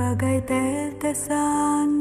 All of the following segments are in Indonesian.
बगत तन्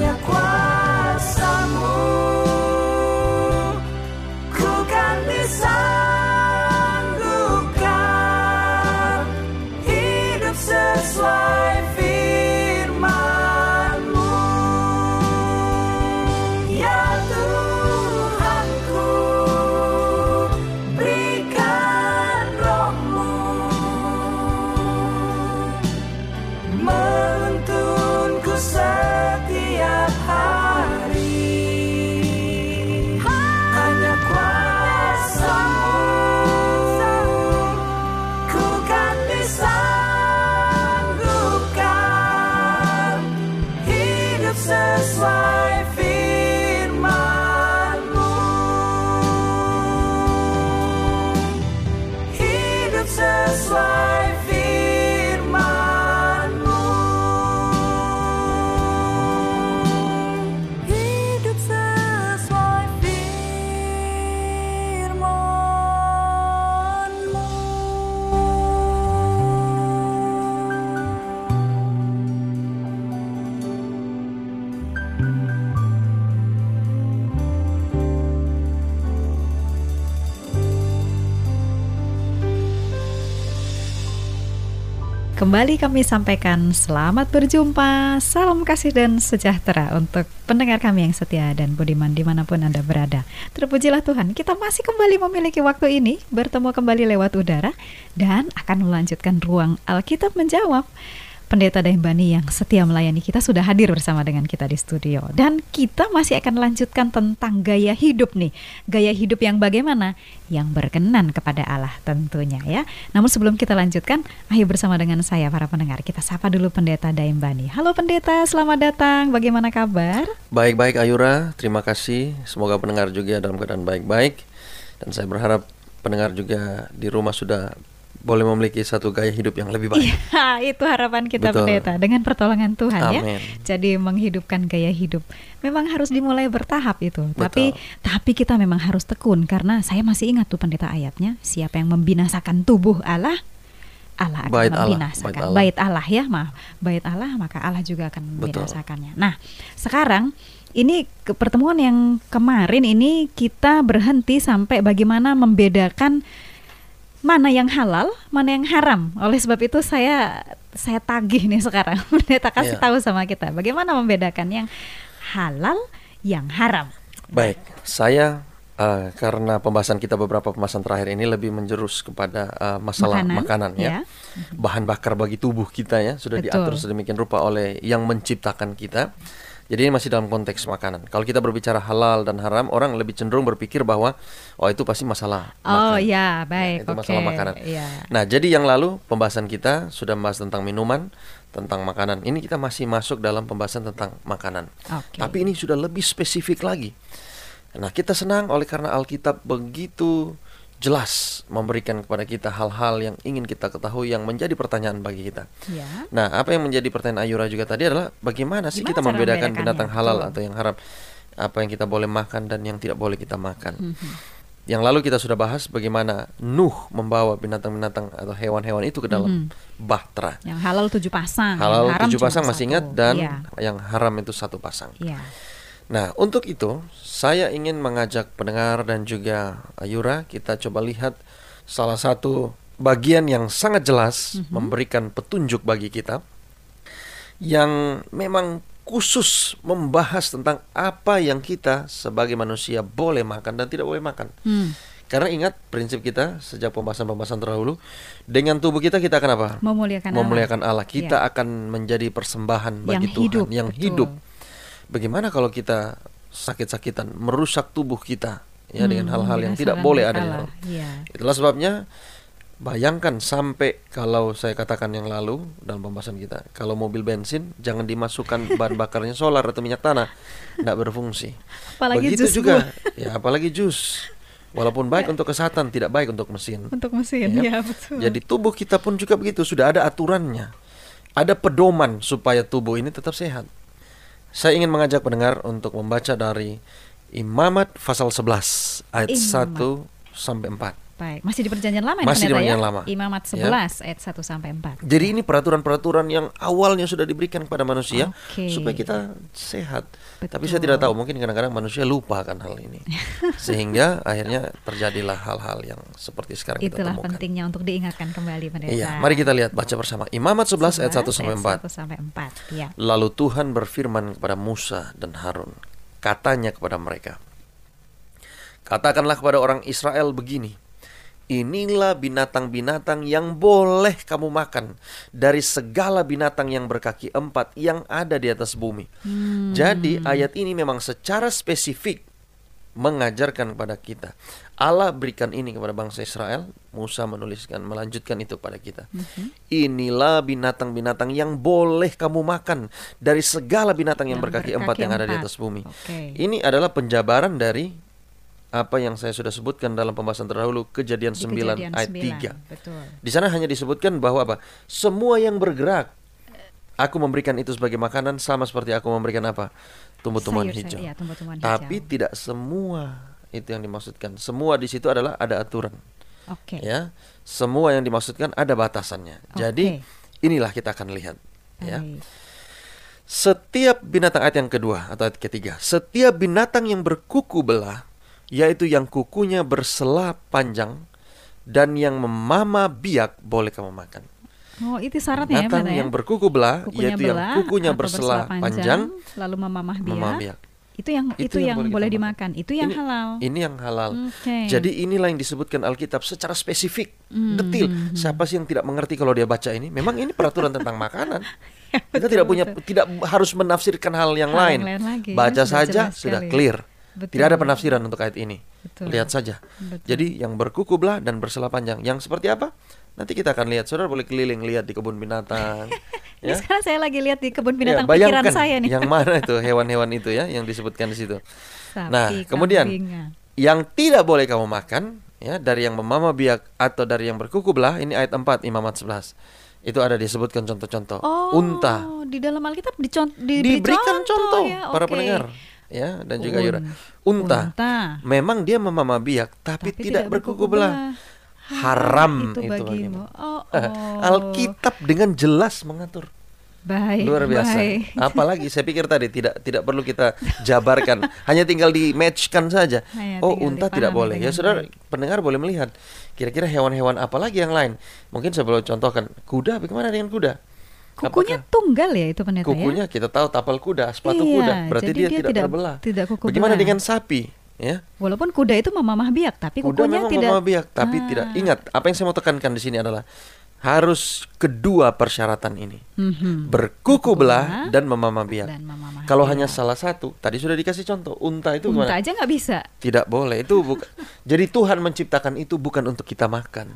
要过。That's. Kembali kami sampaikan selamat berjumpa, salam kasih dan sejahtera untuk pendengar kami yang setia dan budiman di mana pun Anda berada. Terpujilah Tuhan, kita masih kembali memiliki waktu ini bertemu kembali lewat udara dan akan melanjutkan ruang Alkitab menjawab. Pendeta Daimbani yang setia melayani kita sudah hadir bersama dengan kita di studio. Dan kita masih akan lanjutkan tentang gaya hidup nih. Gaya hidup yang bagaimana? Yang berkenan kepada Allah tentunya ya. Namun sebelum kita lanjutkan, ayo bersama dengan saya para pendengar. Kita sapa dulu Pendeta Daimbani. Halo Pendeta, selamat datang. Bagaimana kabar? Baik-baik Ayura, terima kasih. Semoga pendengar juga dalam keadaan baik-baik. Dan saya berharap pendengar juga di rumah sudah boleh memiliki satu gaya hidup yang lebih baik. Iya, itu harapan kita Betul. pendeta dengan pertolongan Tuhan ya. Amin. Jadi menghidupkan gaya hidup memang harus dimulai bertahap itu. Betul. Tapi tapi kita memang harus tekun karena saya masih ingat tuh pendeta ayatnya, siapa yang membinasakan tubuh Allah Allah akan Bait Allah, membinasakan bait Allah. bait Allah ya, maaf. Bait Allah maka Allah juga akan Betul. membinasakannya. Nah, sekarang ini ke pertemuan yang kemarin ini kita berhenti sampai bagaimana membedakan mana yang halal, mana yang haram. Oleh sebab itu saya saya tagih nih sekarang. Pendeta kasih Iya. tahu sama kita bagaimana membedakan yang halal, yang haram. Baik, saya eh, karena pembahasan kita beberapa pembahasan terakhir ini lebih menjerus kepada eh, masalah Makanan, makanan, ya. ya. Bahan bakar bagi tubuh kita ya sudah Betul. diatur sedemikian rupa oleh yang menciptakan kita. Jadi ini masih dalam konteks makanan. Kalau kita berbicara halal dan haram, orang lebih cenderung berpikir bahwa oh itu pasti masalah Oh makan. ya, baik. itu masalah oke, makanan. Iya. Nah, jadi yang lalu pembahasan kita sudah membahas tentang minuman, tentang makanan. Ini kita masih masuk dalam pembahasan tentang makanan. Oke. Tapi ini sudah lebih spesifik lagi. Nah, kita senang oleh karena Alkitab begitu jelas memberikan kepada kita hal-hal yang ingin kita ketahui yang menjadi pertanyaan bagi kita. Ya. Nah, apa yang menjadi pertanyaan Ayura juga tadi adalah bagaimana sih Gimana kita membedakan binatang halal Betul. atau yang haram? Apa yang kita boleh makan dan yang tidak boleh kita makan. Mhm. Yang lalu kita sudah bahas bagaimana Nuh membawa binatang-binatang atau hewan-hewan itu ke dalam bahtera. Yang halal tujuh pasang, yang Halal haram tujuh pasang masih satu. ingat dan Iya. yang haram itu satu pasang. Iya. Nah, untuk itu saya ingin mengajak pendengar dan juga Ayura kita coba lihat salah satu bagian yang sangat jelas Mhm. memberikan petunjuk bagi kita yang memang khusus membahas tentang apa yang kita sebagai manusia boleh makan dan tidak boleh makan. Hmm. Karena ingat prinsip kita sejak pembahasan-pembahasan terdahulu, dengan tubuh kita kita akan apa? Memuliakan Allah. Memuliakan Allah. Kita Iya. akan menjadi persembahan bagi Yang Tuhan hidup, yang betul. hidup. Bagaimana kalau kita sakit-sakitan merusak tubuh kita ya dengan Hmm, hal-hal yang tidak boleh ada dalam. Iya. Itulah sebabnya bayangkan sampai kalau saya katakan yang lalu dalam pembahasan kita, kalau mobil bensin jangan dimasukkan bahan bakarnya solar atau minyak tanah, tidak berfungsi. Apalagi Begitu jus juga, buah. ya apalagi jus. Walaupun baik untuk kesehatan, tidak baik untuk mesin. Untuk mesin, Ya. ya, betul. Jadi tubuh kita pun juga begitu, sudah ada aturannya. Ada pedoman supaya tubuh ini tetap sehat. Saya ingin mengajak pendengar untuk membaca dari Imamat pasal 11 ayat Imamat. 1 sampai 4. Baik, masih di perjanjian lama ya, Masih di perjanjian ya? lama. Imamat Ya. 11 ayat 1 sampai 4. Jadi ini peraturan-peraturan yang awalnya sudah diberikan kepada manusia Oke. supaya kita sehat. Tapi Betul. saya tidak tahu, mungkin kadang-kadang manusia lupa akan hal ini. Sehingga akhirnya terjadilah hal-hal yang seperti sekarang kita Itulah temukan. pentingnya untuk diingatkan kembali pendeta. Iya, mari kita lihat baca bersama. Imamat 11 ayat 1 sampai 4. 1 sampai 4. Ya. Lalu Tuhan berfirman kepada Musa dan Harun, katanya kepada mereka, Katakanlah kepada orang Israel begini, Inilah binatang-binatang yang boleh kamu makan dari segala binatang yang berkaki empat yang ada di atas bumi. Hmm. Jadi ayat ini memang secara spesifik mengajarkan kepada kita. Allah berikan ini kepada bangsa Israel. Musa menuliskan, melanjutkan itu kepada kita. Mhm. Inilah binatang-binatang yang boleh kamu makan dari segala binatang yang, Yang berkaki, berkaki empat yang ada di atas bumi. Oke. Ini adalah penjabaran dari apa yang saya sudah sebutkan dalam pembahasan terdahulu kejadian Di 9 kejadian ayat 9, 3. Betul. Di sana hanya disebutkan bahwa apa? Semua yang bergerak aku memberikan itu sebagai makanan sama seperti aku memberikan apa? Tumbuh-tumbuhan hijau. iya, tumbuh-tumbuhan Tapi hijau. tidak semua itu yang dimaksudkan. Semua di situ adalah ada aturan, Oke. ya. Semua yang dimaksudkan ada batasannya. Jadi inilah kita akan lihat, ya. Baik. Setiap binatang ayat yang kedua atau ayat ketiga, setiap binatang yang berkuku belah, yaitu yang kukunya bersela panjang dan yang memama biak boleh kamu makan. Oh, itu syaratnya ya, Binatang benar ya? yang berkuku belah, Kukunya yaitu yang belah kukunya atau bersela panjang, lalu memamah biak. memamah biak. Itu yang itu, Itu yang yang, boleh dimakan. Itu yang Ini- halal. Ini yang halal. Oke. Jadi inilah yang disebutkan Alkitab secara spesifik, Hmm, detil. Siapa sih yang tidak mengerti kalau dia baca ini? Memang ini peraturan tentang makanan. Ya, Kita betul, tidak punya betul. tidak harus menafsirkan hal yang Hal lain. yang lain lagi, ya, Baca sudah saja sudah clear. Betul. Tidak ada penafsiran untuk ayat ini. Betul. Lihat saja. Betul. Jadi yang berkuku belah dan bersela panjang, yang seperti apa? Nanti kita akan lihat. Saudara boleh keliling lihat di kebun binatang. Ini ya. sekarang saya lagi lihat di kebun Ya, binatang pikiran bayangkan saya nih. yang mana itu hewan-hewan itu ya yang disebutkan di situ. Sapi, Nah, kemudian ya. yang tidak boleh kamu makan ya dari yang memama biak atau dari yang berkuku belah ini ayat 4 Imamat 11. Itu ada disebutkan contoh-contoh. Oh, Unta di dalam Alkitab dicon- diberi diberikan contoh ya, para pendengar ya dan juga Un- Yura. Unta. unta. Memang dia memama biak tapi, tidak, berkuku belah. Haram itu itu bagimu. bagimu. Oh, oh. Alkitab dengan jelas mengatur. Baik, Luar biasa. baik. Apalagi saya pikir tadi tidak tidak perlu kita jabarkan, hanya tinggal di matchkan saja. Hanya oh, unta tidak boleh. Ya, Saudara pendengar boleh melihat kira-kira hewan-hewan apa lagi yang lain. Mungkin saya boleh contohkan kuda bagaimana dengan kuda? Kukunya Apakah tunggal ya itu pendeta kukunya ya? kita tahu tapal kuda, sepatu Iya, kuda, berarti dia, dia tidak, tidak- terbelah. tidak kuku Bagaimana belah. dengan sapi? Ya, Walaupun kuda itu memamah biak, tapi kuda kukunya memang tidak biak, tapi Ah. tidak. Ingat, apa yang saya mau tekankan di sini adalah harus kedua persyaratan ini. Mhm. berkuku belah belah dan memamah biak. dan memamah Kalau biak. hanya salah satu, tadi sudah dikasih contoh, unta itu unta gimana? aja nggak bisa. Tidak boleh. Itu bukan. Jadi Tuhan menciptakan itu bukan untuk kita makan.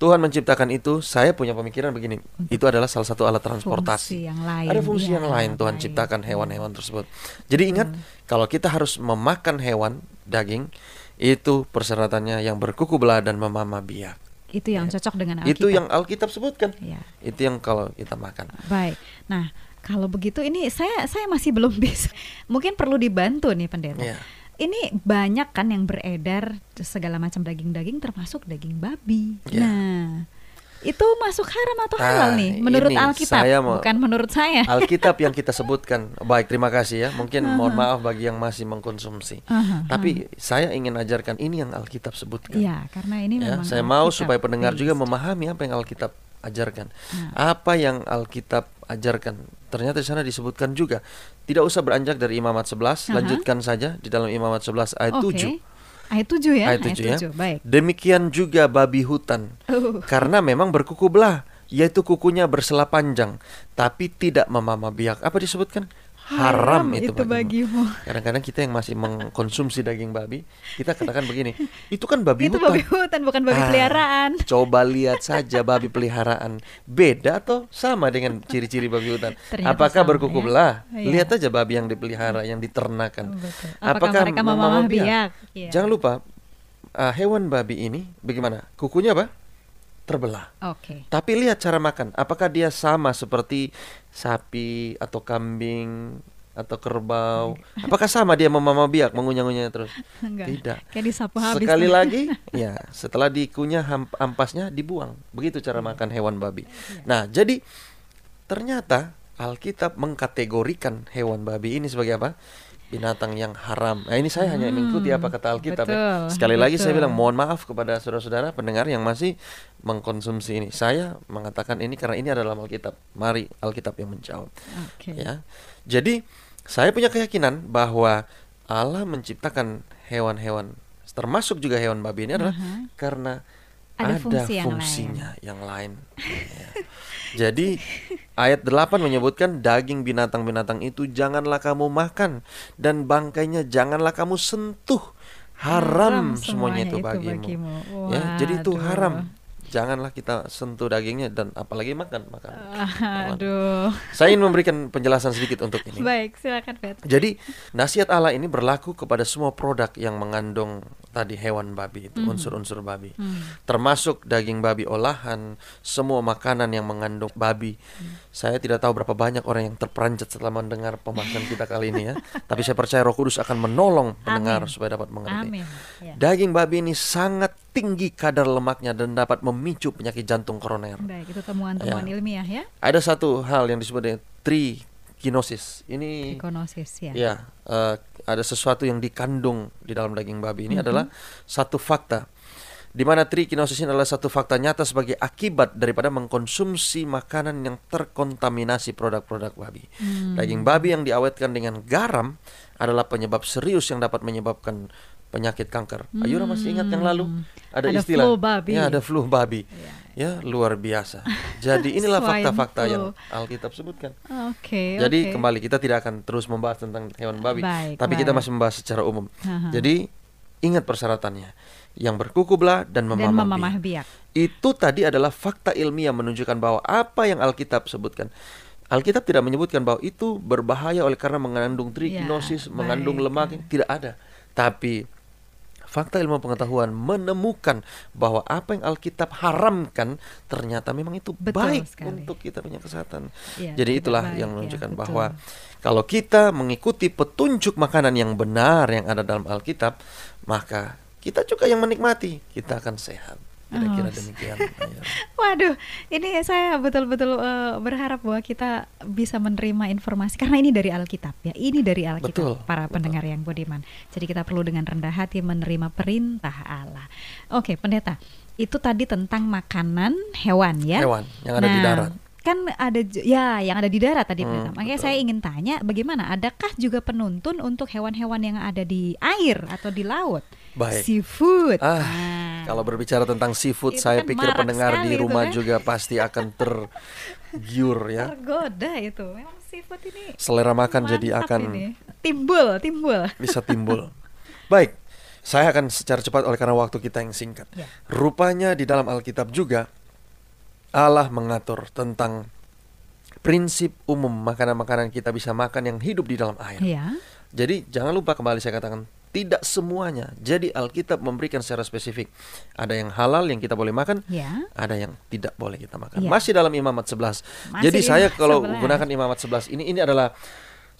Tuhan menciptakan itu, saya punya pemikiran begini. Itu adalah salah satu alat transportasi. Fungsi yang lain. Ada fungsi ya, yang lain Tuhan baik. ciptakan hewan-hewan tersebut. Jadi ingat, kalau kita harus memakan hewan daging, itu persyaratannya yang berkuku belah dan memamah biak. Itu yang cocok dengan Alkitab. Itu yang Alkitab sebutkan. Ya. Itu yang kalau kita makan. Baik. Nah, kalau begitu ini saya saya masih belum bisa. Mungkin perlu dibantu nih pendeta. Iya. Ini banyak kan yang beredar segala macam daging-daging termasuk daging babi. Iya. Nah, itu masuk haram atau Nah, halal nih menurut Alkitab, saya mau- bukan menurut saya. Alkitab yang kita sebutkan. Baik, terima kasih ya. Mungkin mohon maaf bagi yang masih mengkonsumsi. Aha, Tapi saya ingin ajarkan ini yang Alkitab sebutkan. Iya, karena ini Ya, memang saya mau supaya pendengar juga based. memahami apa yang Alkitab ajarkan. Ah. Apa yang Alkitab ajarkan? Ternyata di sana disebutkan juga. Tidak usah beranjak dari Imamat 11, Aha. lanjutkan saja di dalam Imamat 11 ayat Oke. 7. Ayat 7 ya. Ayat 7 ya. Baik. Demikian juga babi hutan. Uh. Karena memang berkuku belah, yaitu kukunya bersela panjang, tapi tidak memamah biak. Apa disebutkan? Haram, itu, bagimu. Kadang-kadang kita yang masih mengkonsumsi daging babi, kita katakan begini, itu kan babi Itu hutan. babi hutan bukan babi Ah, peliharaan. Coba lihat saja babi peliharaan. Beda atau sama dengan ciri-ciri babi hutan? Ternyata Apakah berkuku ya. belah? Iya. Lihat aja babi yang dipelihara, yang diternakan. Betul. Apakah mereka memamah biak? Iya. Jangan lupa uh, hewan babi ini bagaimana? Kukunya apa? Terbelah. Oke. Tapi lihat cara makan. Apakah dia sama seperti sapi atau kambing atau kerbau? Apakah sama dia memamah biak, mengunyah-ngunyah terus? Enggak. Tidak. Kayak disapu habis. Sekali tuh. lagi, ya setelah dikunyah ampasnya dibuang. Begitu cara makan hewan babi. Nah, jadi ternyata Alkitab mengkategorikan hewan babi ini sebagai apa? Binatang yang haram. Nah, ini saya hanya mengikuti apa kata Alkitab ya. betul, Sekali lagi saya betul. bilang mohon maaf kepada saudara-saudara pendengar yang masih mengkonsumsi ini. Saya mengatakan ini karena ini adalah Alkitab. Mari Alkitab yang menjawab. Oke. Ya. Jadi saya punya keyakinan bahwa Allah menciptakan hewan-hewan termasuk juga hewan babi ini adalah Aha. karena Ada ada, fungsi yang fungsinya yang lain. Ya. Jadi ayat 8 menyebutkan daging binatang-binatang itu janganlah kamu makan dan bangkainya janganlah kamu sentuh. Haram, semuanya itu bagimu. Ya, jadi itu Waduh. haram. Janganlah kita sentuh dagingnya dan apalagi makan makan. hewan. Aduh. Saya ingin memberikan penjelasan sedikit untuk ini. Baik, silakan Bet. Jadi nasihat Allah ini berlaku kepada semua produk yang mengandung tadi hewan babi itu unsur-unsur babi, termasuk daging babi olahan, semua makanan yang mengandung babi. Saya tidak tahu berapa banyak orang yang terperanjat setelah mendengar pembahasan kita kali ini ya, tapi saya percaya Roh Kudus akan menolong pendengar Amin. supaya dapat mengerti. Amin. Ya. Daging babi ini sangat tinggi kadar lemaknya dan dapat memicu penyakit jantung koroner. Baik, itu temuan-temuan Ya. ilmiah ya. Ada satu hal yang disebut dengan trikinosis. Ini Ekonosis ya. Ya, eh, ada sesuatu yang dikandung di dalam daging babi ini adalah satu fakta. di mana trichinosis ini adalah satu fakta nyata sebagai akibat daripada mengkonsumsi makanan yang terkontaminasi produk-produk babi. Hmm. Daging babi yang diawetkan dengan garam adalah penyebab serius yang dapat menyebabkan penyakit kanker. Ayura masih ingat yang lalu ada, Hmm. Ada istilah flu babi. Ya, ada flu babi. Ya, luar biasa. Jadi inilah fakta-fakta yang Alkitab sebutkan. Oke. Jadi oke. kembali kita tidak akan terus membahas tentang hewan babi, Baik, tapi kita baik. masih membahas secara umum. Haha. Jadi ingat persyaratannya. Yang berkuku belah dan dan memamah, memamah biak. biak. Itu tadi adalah fakta ilmiah menunjukkan bahwa apa yang Alkitab sebutkan. Alkitab tidak menyebutkan bahwa itu berbahaya oleh karena mengandung trichinosis, Ya, mengandung baik. lemak, tidak ada. Tapi fakta ilmu pengetahuan menemukan bahwa apa yang Alkitab haramkan ternyata memang itu Betul baik sekali. untuk kita punya kesehatan. Iya, Jadi itulah baik, yang ya, menunjukkan betul. bahwa kalau kita mengikuti petunjuk makanan yang benar yang ada dalam Alkitab, maka kita juga yang menikmati, kita akan sehat. Kira-kira Oh, demikian. Ayo. Waduh, ini saya betul-betul eh, berharap bahwa kita bisa menerima informasi karena ini dari Alkitab ya. Ini dari Alkitab Betul, para betul. pendengar yang budiman. Jadi kita perlu dengan rendah hati menerima perintah Allah. Oke, pendeta. Itu tadi tentang makanan hewan ya. Hewan yang ada di Nah, darat. Kan ada ya yang ada di darat tadi Hmm, pendeta. Makanya betul. saya ingin tanya bagaimana adakah juga penuntun untuk hewan-hewan yang ada di air atau di laut? Baik. Seafood. Ah, Nah. Kalau berbicara tentang seafood, Itu saya kan pikir pendengar di itu rumah kan. juga pasti akan tergiur ya. tergoda itu memang seafood ini Selera makan jadi akan ini. timbul timbul bisa timbul. Baik, saya akan secara cepat oleh karena waktu kita yang singkat. Ya. Rupanya di dalam Alkitab juga Allah mengatur tentang prinsip umum makanan-makanan kita bisa makan yang hidup di dalam air. ya Jadi jangan lupa kembali saya katakan tidak semuanya. Jadi Alkitab memberikan secara spesifik. Ada yang halal yang kita boleh makan, ya ada yang tidak boleh kita makan. Iya. Masih dalam Imamat 11. Masih Jadi di saya kalau 11. gunakan Imamat 11 ini ini adalah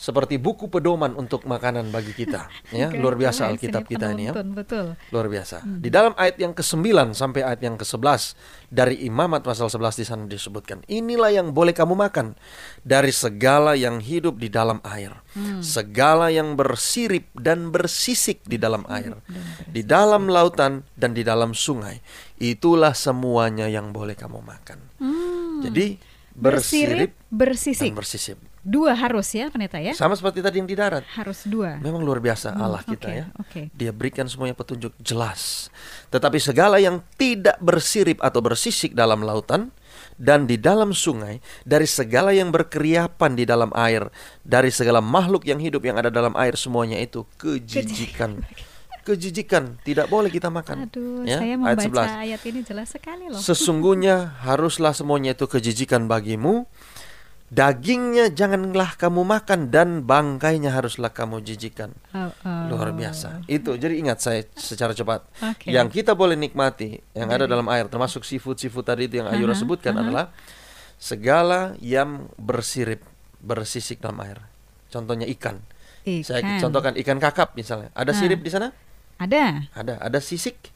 seperti buku pedoman untuk makanan bagi kita, ya. Oke, Luar biasa Alkitab kita ini ya. betul Luar biasa. Di dalam ayat yang ke-9 sampai ayat yang ke-11 dari Imamat pasal 11 di sana disebutkan, inilah yang boleh kamu makan dari segala yang hidup di dalam air, segala yang bersirip dan bersisik di dalam air, di dalam lautan dan di dalam sungai. Itulah semuanya yang boleh kamu makan. Jadi bersirip, Hmm. bersisik dan bersisip. Dua harus ya pendeta ya Sama seperti tadi yang di darat. harus dua Memang luar biasa Hmm, Allah kita oke, ya. oke. Dia berikan semuanya petunjuk jelas. Tetapi segala yang tidak bersirip atau bersisik dalam lautan dan di dalam sungai, dari segala yang berkeriapan di dalam air, dari segala makhluk yang hidup yang ada dalam air semuanya itu kejijikan. Kejijikan tidak boleh kita makan. aduh Ya, saya ayat membaca 11. ayat ini jelas sekali loh Sesungguhnya haruslah semuanya itu kejijikan bagimu. Dagingnya janganlah kamu makan dan bangkainya haruslah kamu jijikan. Oh, oh. Luar biasa. Itu jadi ingat saya secara cepat. Oke. Yang kita boleh nikmati yang ada dalam air termasuk seafood-seafood tadi itu yang Ayura Aha, sebutkan aha. adalah segala yang bersirip, bersisik dalam air. Contohnya ikan. Saya Ikan. contohkan ikan kakap misalnya. Ada Ah. sirip di sana? ada Ada. Ada sisik?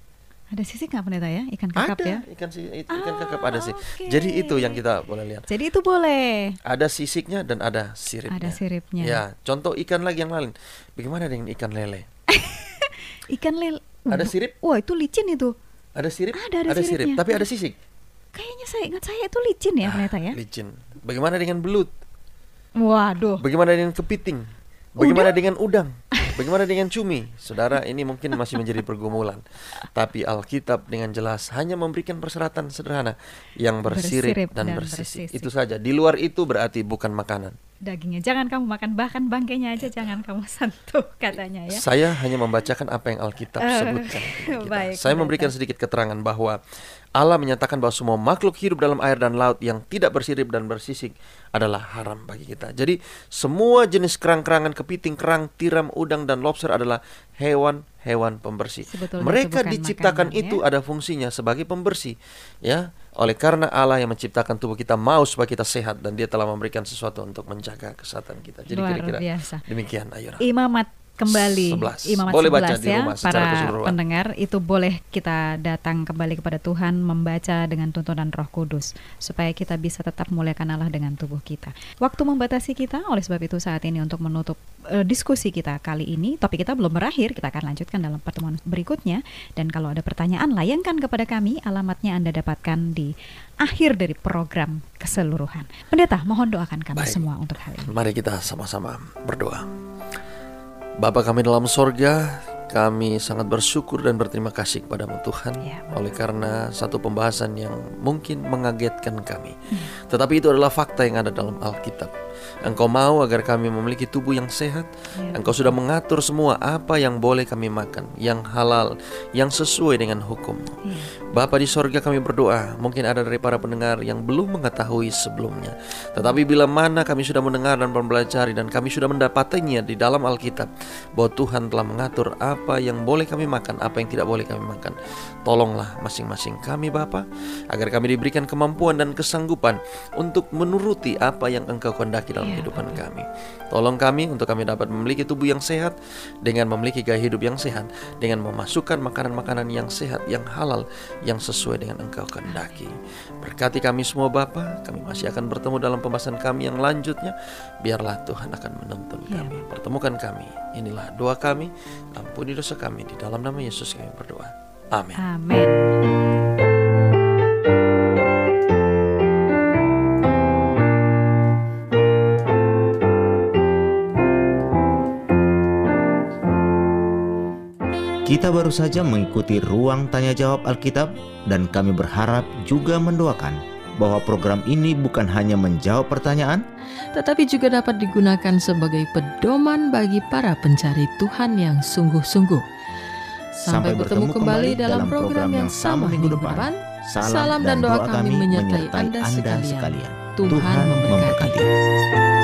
Ada sisik nggak pendeta ya ikan kakap ada. ya Ikan si ikan Ah, kakap ada sih. Jadi itu yang kita boleh lihat. jadi itu boleh Ada sisiknya dan ada siripnya. ada siripnya Ya, contoh ikan lagi yang lain. Bagaimana dengan ikan lele? ikan lele Ada sirip? wah itu licin itu Ada sirip? Ada, ada sirip, siripnya. tapi ada sisik. kayaknya saya ingat saya itu licin ya pendeta ya Licin. Bagaimana dengan belut? waduh Bagaimana dengan kepiting? Bagaimana dengan udang? Bagaimana dengan cumi? Saudara, ini mungkin masih menjadi pergumulan. Tapi Alkitab dengan jelas hanya memberikan persyaratan sederhana yang bersirip, Bersirip dan, dan bersisik. bersisik. Itu saja. Di luar itu berarti bukan makanan. Dagingnya. Jangan kamu makan bahkan bangkainya aja jangan kamu sentuh katanya ya. Saya hanya membacakan apa yang Alkitab Eh, sebutkan. baik, Saya memberikan sedikit keterangan bahwa Allah menyatakan bahwa semua makhluk hidup dalam air dan laut yang tidak bersirip dan bersisik adalah haram bagi kita. Jadi semua jenis kerang-kerangan, kepiting, kerang, tiram, udang dan lobster adalah hewan-hewan pembersih. Sebetulnya Mereka diciptakan makanan, itu ya. ada fungsinya sebagai pembersih, ya. Oleh karena Allah yang menciptakan tubuh kita mau supaya kita sehat dan Dia telah memberikan sesuatu untuk menjaga kesehatan kita. Jadi kira-kira demikian Ayura. Imamat kembali 11. Imamat Boleh 11 baca di ya rumah secara para keseluruhan. pendengar itu boleh kita datang kembali kepada Tuhan membaca dengan tuntunan Roh Kudus supaya kita bisa tetap muliakan Allah dengan tubuh kita. Waktu membatasi kita oleh sebab itu saat ini untuk menutup eh, diskusi kita kali ini topik kita belum berakhir kita akan lanjutkan dalam pertemuan berikutnya dan kalau ada pertanyaan layangkan kepada kami alamatnya Anda dapatkan di akhir dari program keseluruhan. Pendeta mohon doakan kami Baik. semua untuk hal ini. Mari kita sama-sama berdoa. Bapa kami dalam sorga, kami sangat bersyukur dan berterima kasih kepadamu Tuhan Ya, oleh karena satu pembahasan yang mungkin mengagetkan kami. Hmm. Tetapi itu adalah fakta yang ada dalam Alkitab. Engkau mau agar kami memiliki tubuh yang sehat. Ya. Engkau sudah mengatur semua apa yang boleh kami makan, yang halal, yang sesuai dengan hukum. Ya. Bapa di sorga kami berdoa Mungkin ada dari para pendengar yang belum mengetahui sebelumnya Tetapi bila mana kami sudah mendengar dan mempelajari Dan kami sudah mendapatinya di dalam Alkitab Bahwa Tuhan telah mengatur apa yang boleh kami makan Apa yang tidak boleh kami makan Tolonglah masing-masing kami Bapa Agar kami diberikan kemampuan dan kesanggupan Untuk menuruti apa yang Engkau kehendaki dalam Ya, kehidupan kami Tolong kami untuk kami dapat memiliki tubuh yang sehat Dengan memiliki gaya hidup yang sehat Dengan memasukkan makanan-makanan yang sehat, yang halal yang sesuai dengan Engkau kehendaki. Berkati kami semua Bapa, kami masih akan bertemu dalam pembahasan kami yang lanjutnya. Biarlah Tuhan akan menuntun Ya. kami, pertemukan kami. Inilah doa kami, ampuni dosa kami di dalam nama Yesus kami berdoa. Amin. Amin. Kita baru saja mengikuti ruang tanya jawab Alkitab dan kami berharap juga mendoakan bahwa program ini bukan hanya menjawab pertanyaan, tetapi juga dapat digunakan sebagai pedoman bagi para pencari Tuhan yang sungguh-sungguh. Sampai, bertemu kembali dalam program yang sama minggu depan. Salam dan doa kami menyertai Anda sekalian. Tuhan memberkati. mati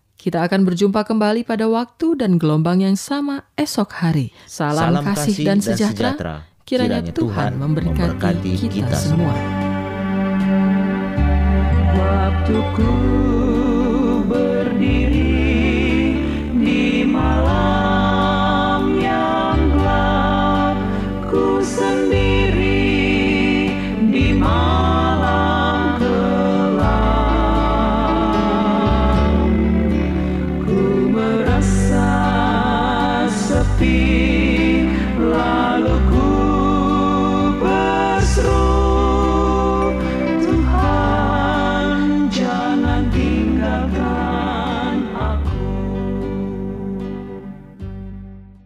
Kita akan berjumpa kembali pada waktu dan gelombang yang sama esok hari. Salam, kasih, dan sejahtera. Kiranya, Tuhan memberkati, kita, semua. Waktuku berdiri